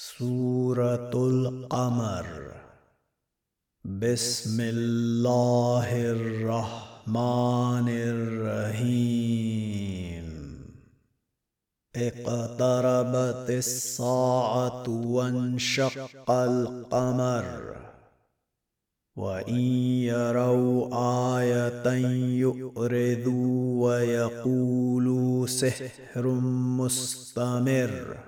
سورة القمر. بسم الله الرحمن الرحيم. اقتربت الساعة وانشق القمر. وإن يروا آية يؤرذوا ويقولوا سحر مستمر.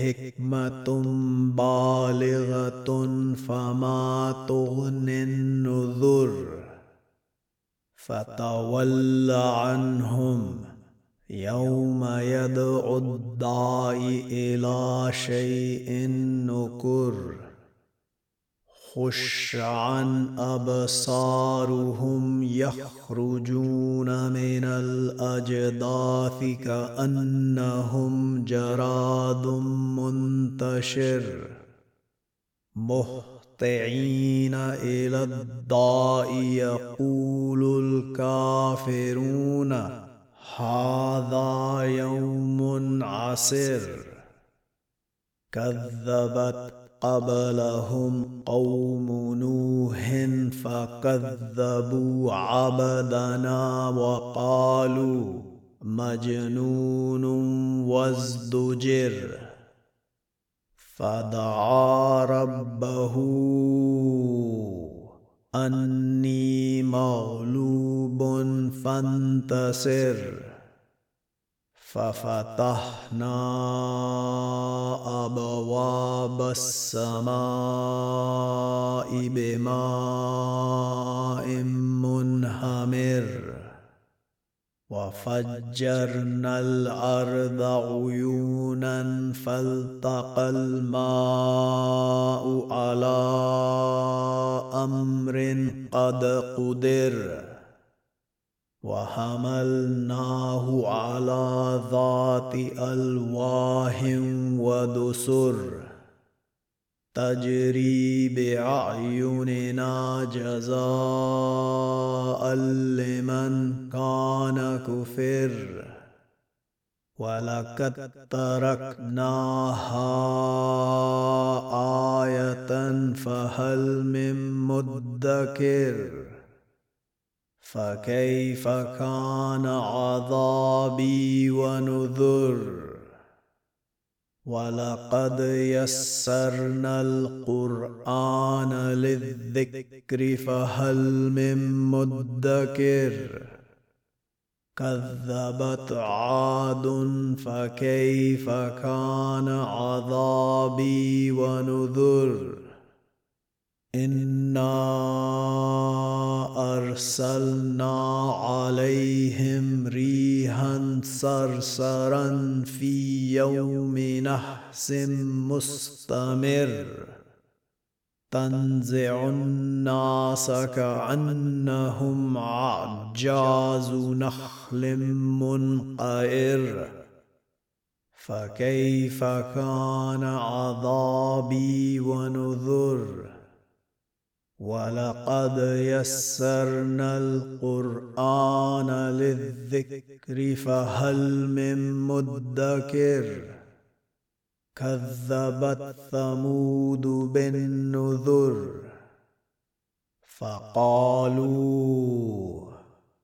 حكمة بالغة فما تغني النذر فتول عنهم يوم يدعو الداعي إلى شيء نكر. خش عن أبصارهم يخرجون من الأجداث كأنهم جراد منتشر. مهطعين إلى الضاء يقول الكافرون هذا يوم عسر. كذبت قبلهم قوم نوح فكذبوا عبدنا وقالوا مجنون وازدجر. فدعا ربه أني مغلوب فانتصر. ففتحنا أبواب السماء بماء منهمر وفجرنا الأرض عيونا فالتقى الماء على أمر قد قدر وحملناه على ذات الواه ودسر. تجري بأعيننا جزاء لمن كان كفر. ولقد تركناها آية فهل من مدكر. فكيف كان عذابي ونذر؟ ولقد يسرنا القرآن للذكر فهل من مدكر؟ كذبت عاد فكيف كان عذابي ونذر؟ انا ارسلنا عليهم ريحا صرصرا في يوم نحس مستمر تنزع الناس كانهم عجاز نخل منقئر فكيف كان عذابي ونذر ولقد يسرنا القران للذكر فهل من مدكر كذبت ثمود بالنذر فقالوا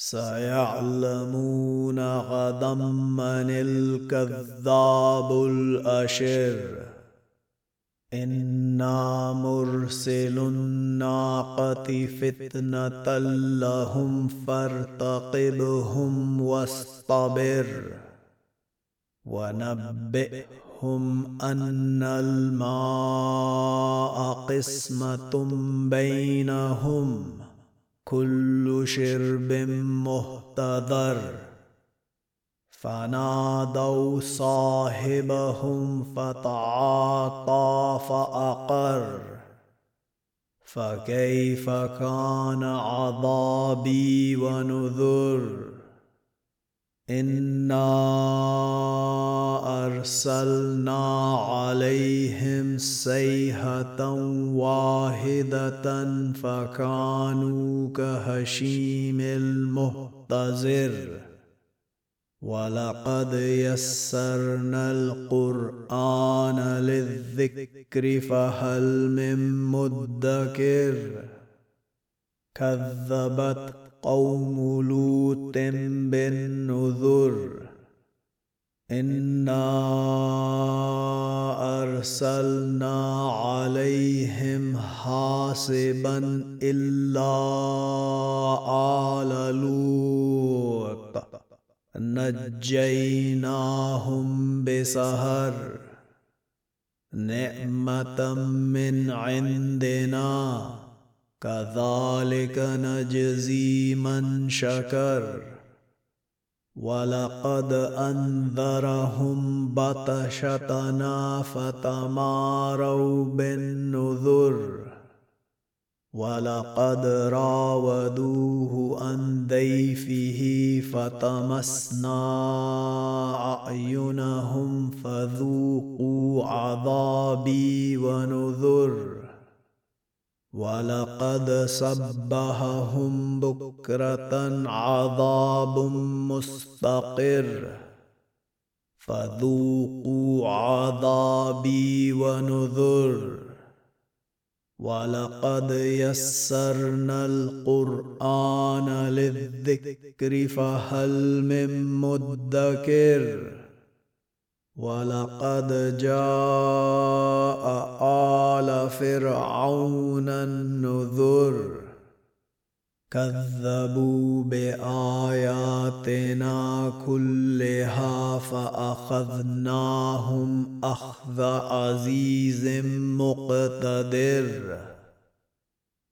سيعلمون غدا من الكذاب الأشر. إنا مرسل الناقة فتنة لهم فارتقبهم واصطبر. ونبئهم أن الماء قسمة بينهم. كل شرب مهتدر. فنادوا صاحبهم فتعاطى فأقر. فكيف كان عذابي ونذر؟ انا ارسلنا عليهم سيهه واحدة فكانوا كهشيم المهتزر ولقد يسرنا القران للذكر فهل من مدكر كذبت قوم لوط بالنذر إنا أرسلنا عليهم حاسبا إلا آل لوط نجيناهم بسهر نعمة من عندنا كذلك نجزي من شكر. ولقد أنذرهم بطشتنا فتماروا بالنذر. ولقد راودوه عن ضيفه فطمسنا أعينهم فذوقوا عذابي ونذر. ولقد سبههم بكرة عذاب مستقر. فذوقوا عذابي ونذر. ولقد يسرنا القرآن للذكر فهل من مدكر؟ ولقد جاء آل فرعون النذر كذبوا باياتنا كلها فاخذناهم اخذ عزيز مقتدر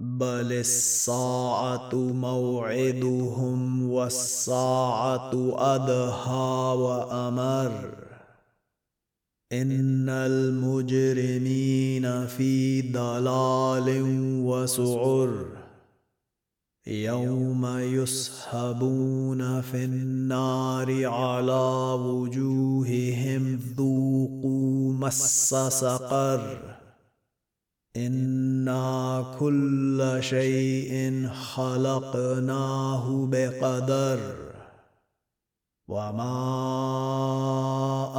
بل الساعة موعدهم والساعة أدهى وأمر. إن المجرمين في ضلال وسعر. يوم يسحبون في النار على وجوههم ذوقوا مس سقر. أنا كل شيء خلقناه بقدر وما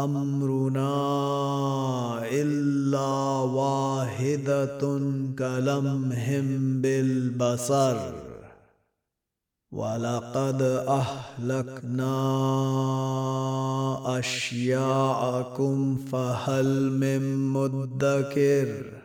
امرنا الا واحدة كلمح بالبصر ولقد اهلكنا اشياءكم فهل من مدكر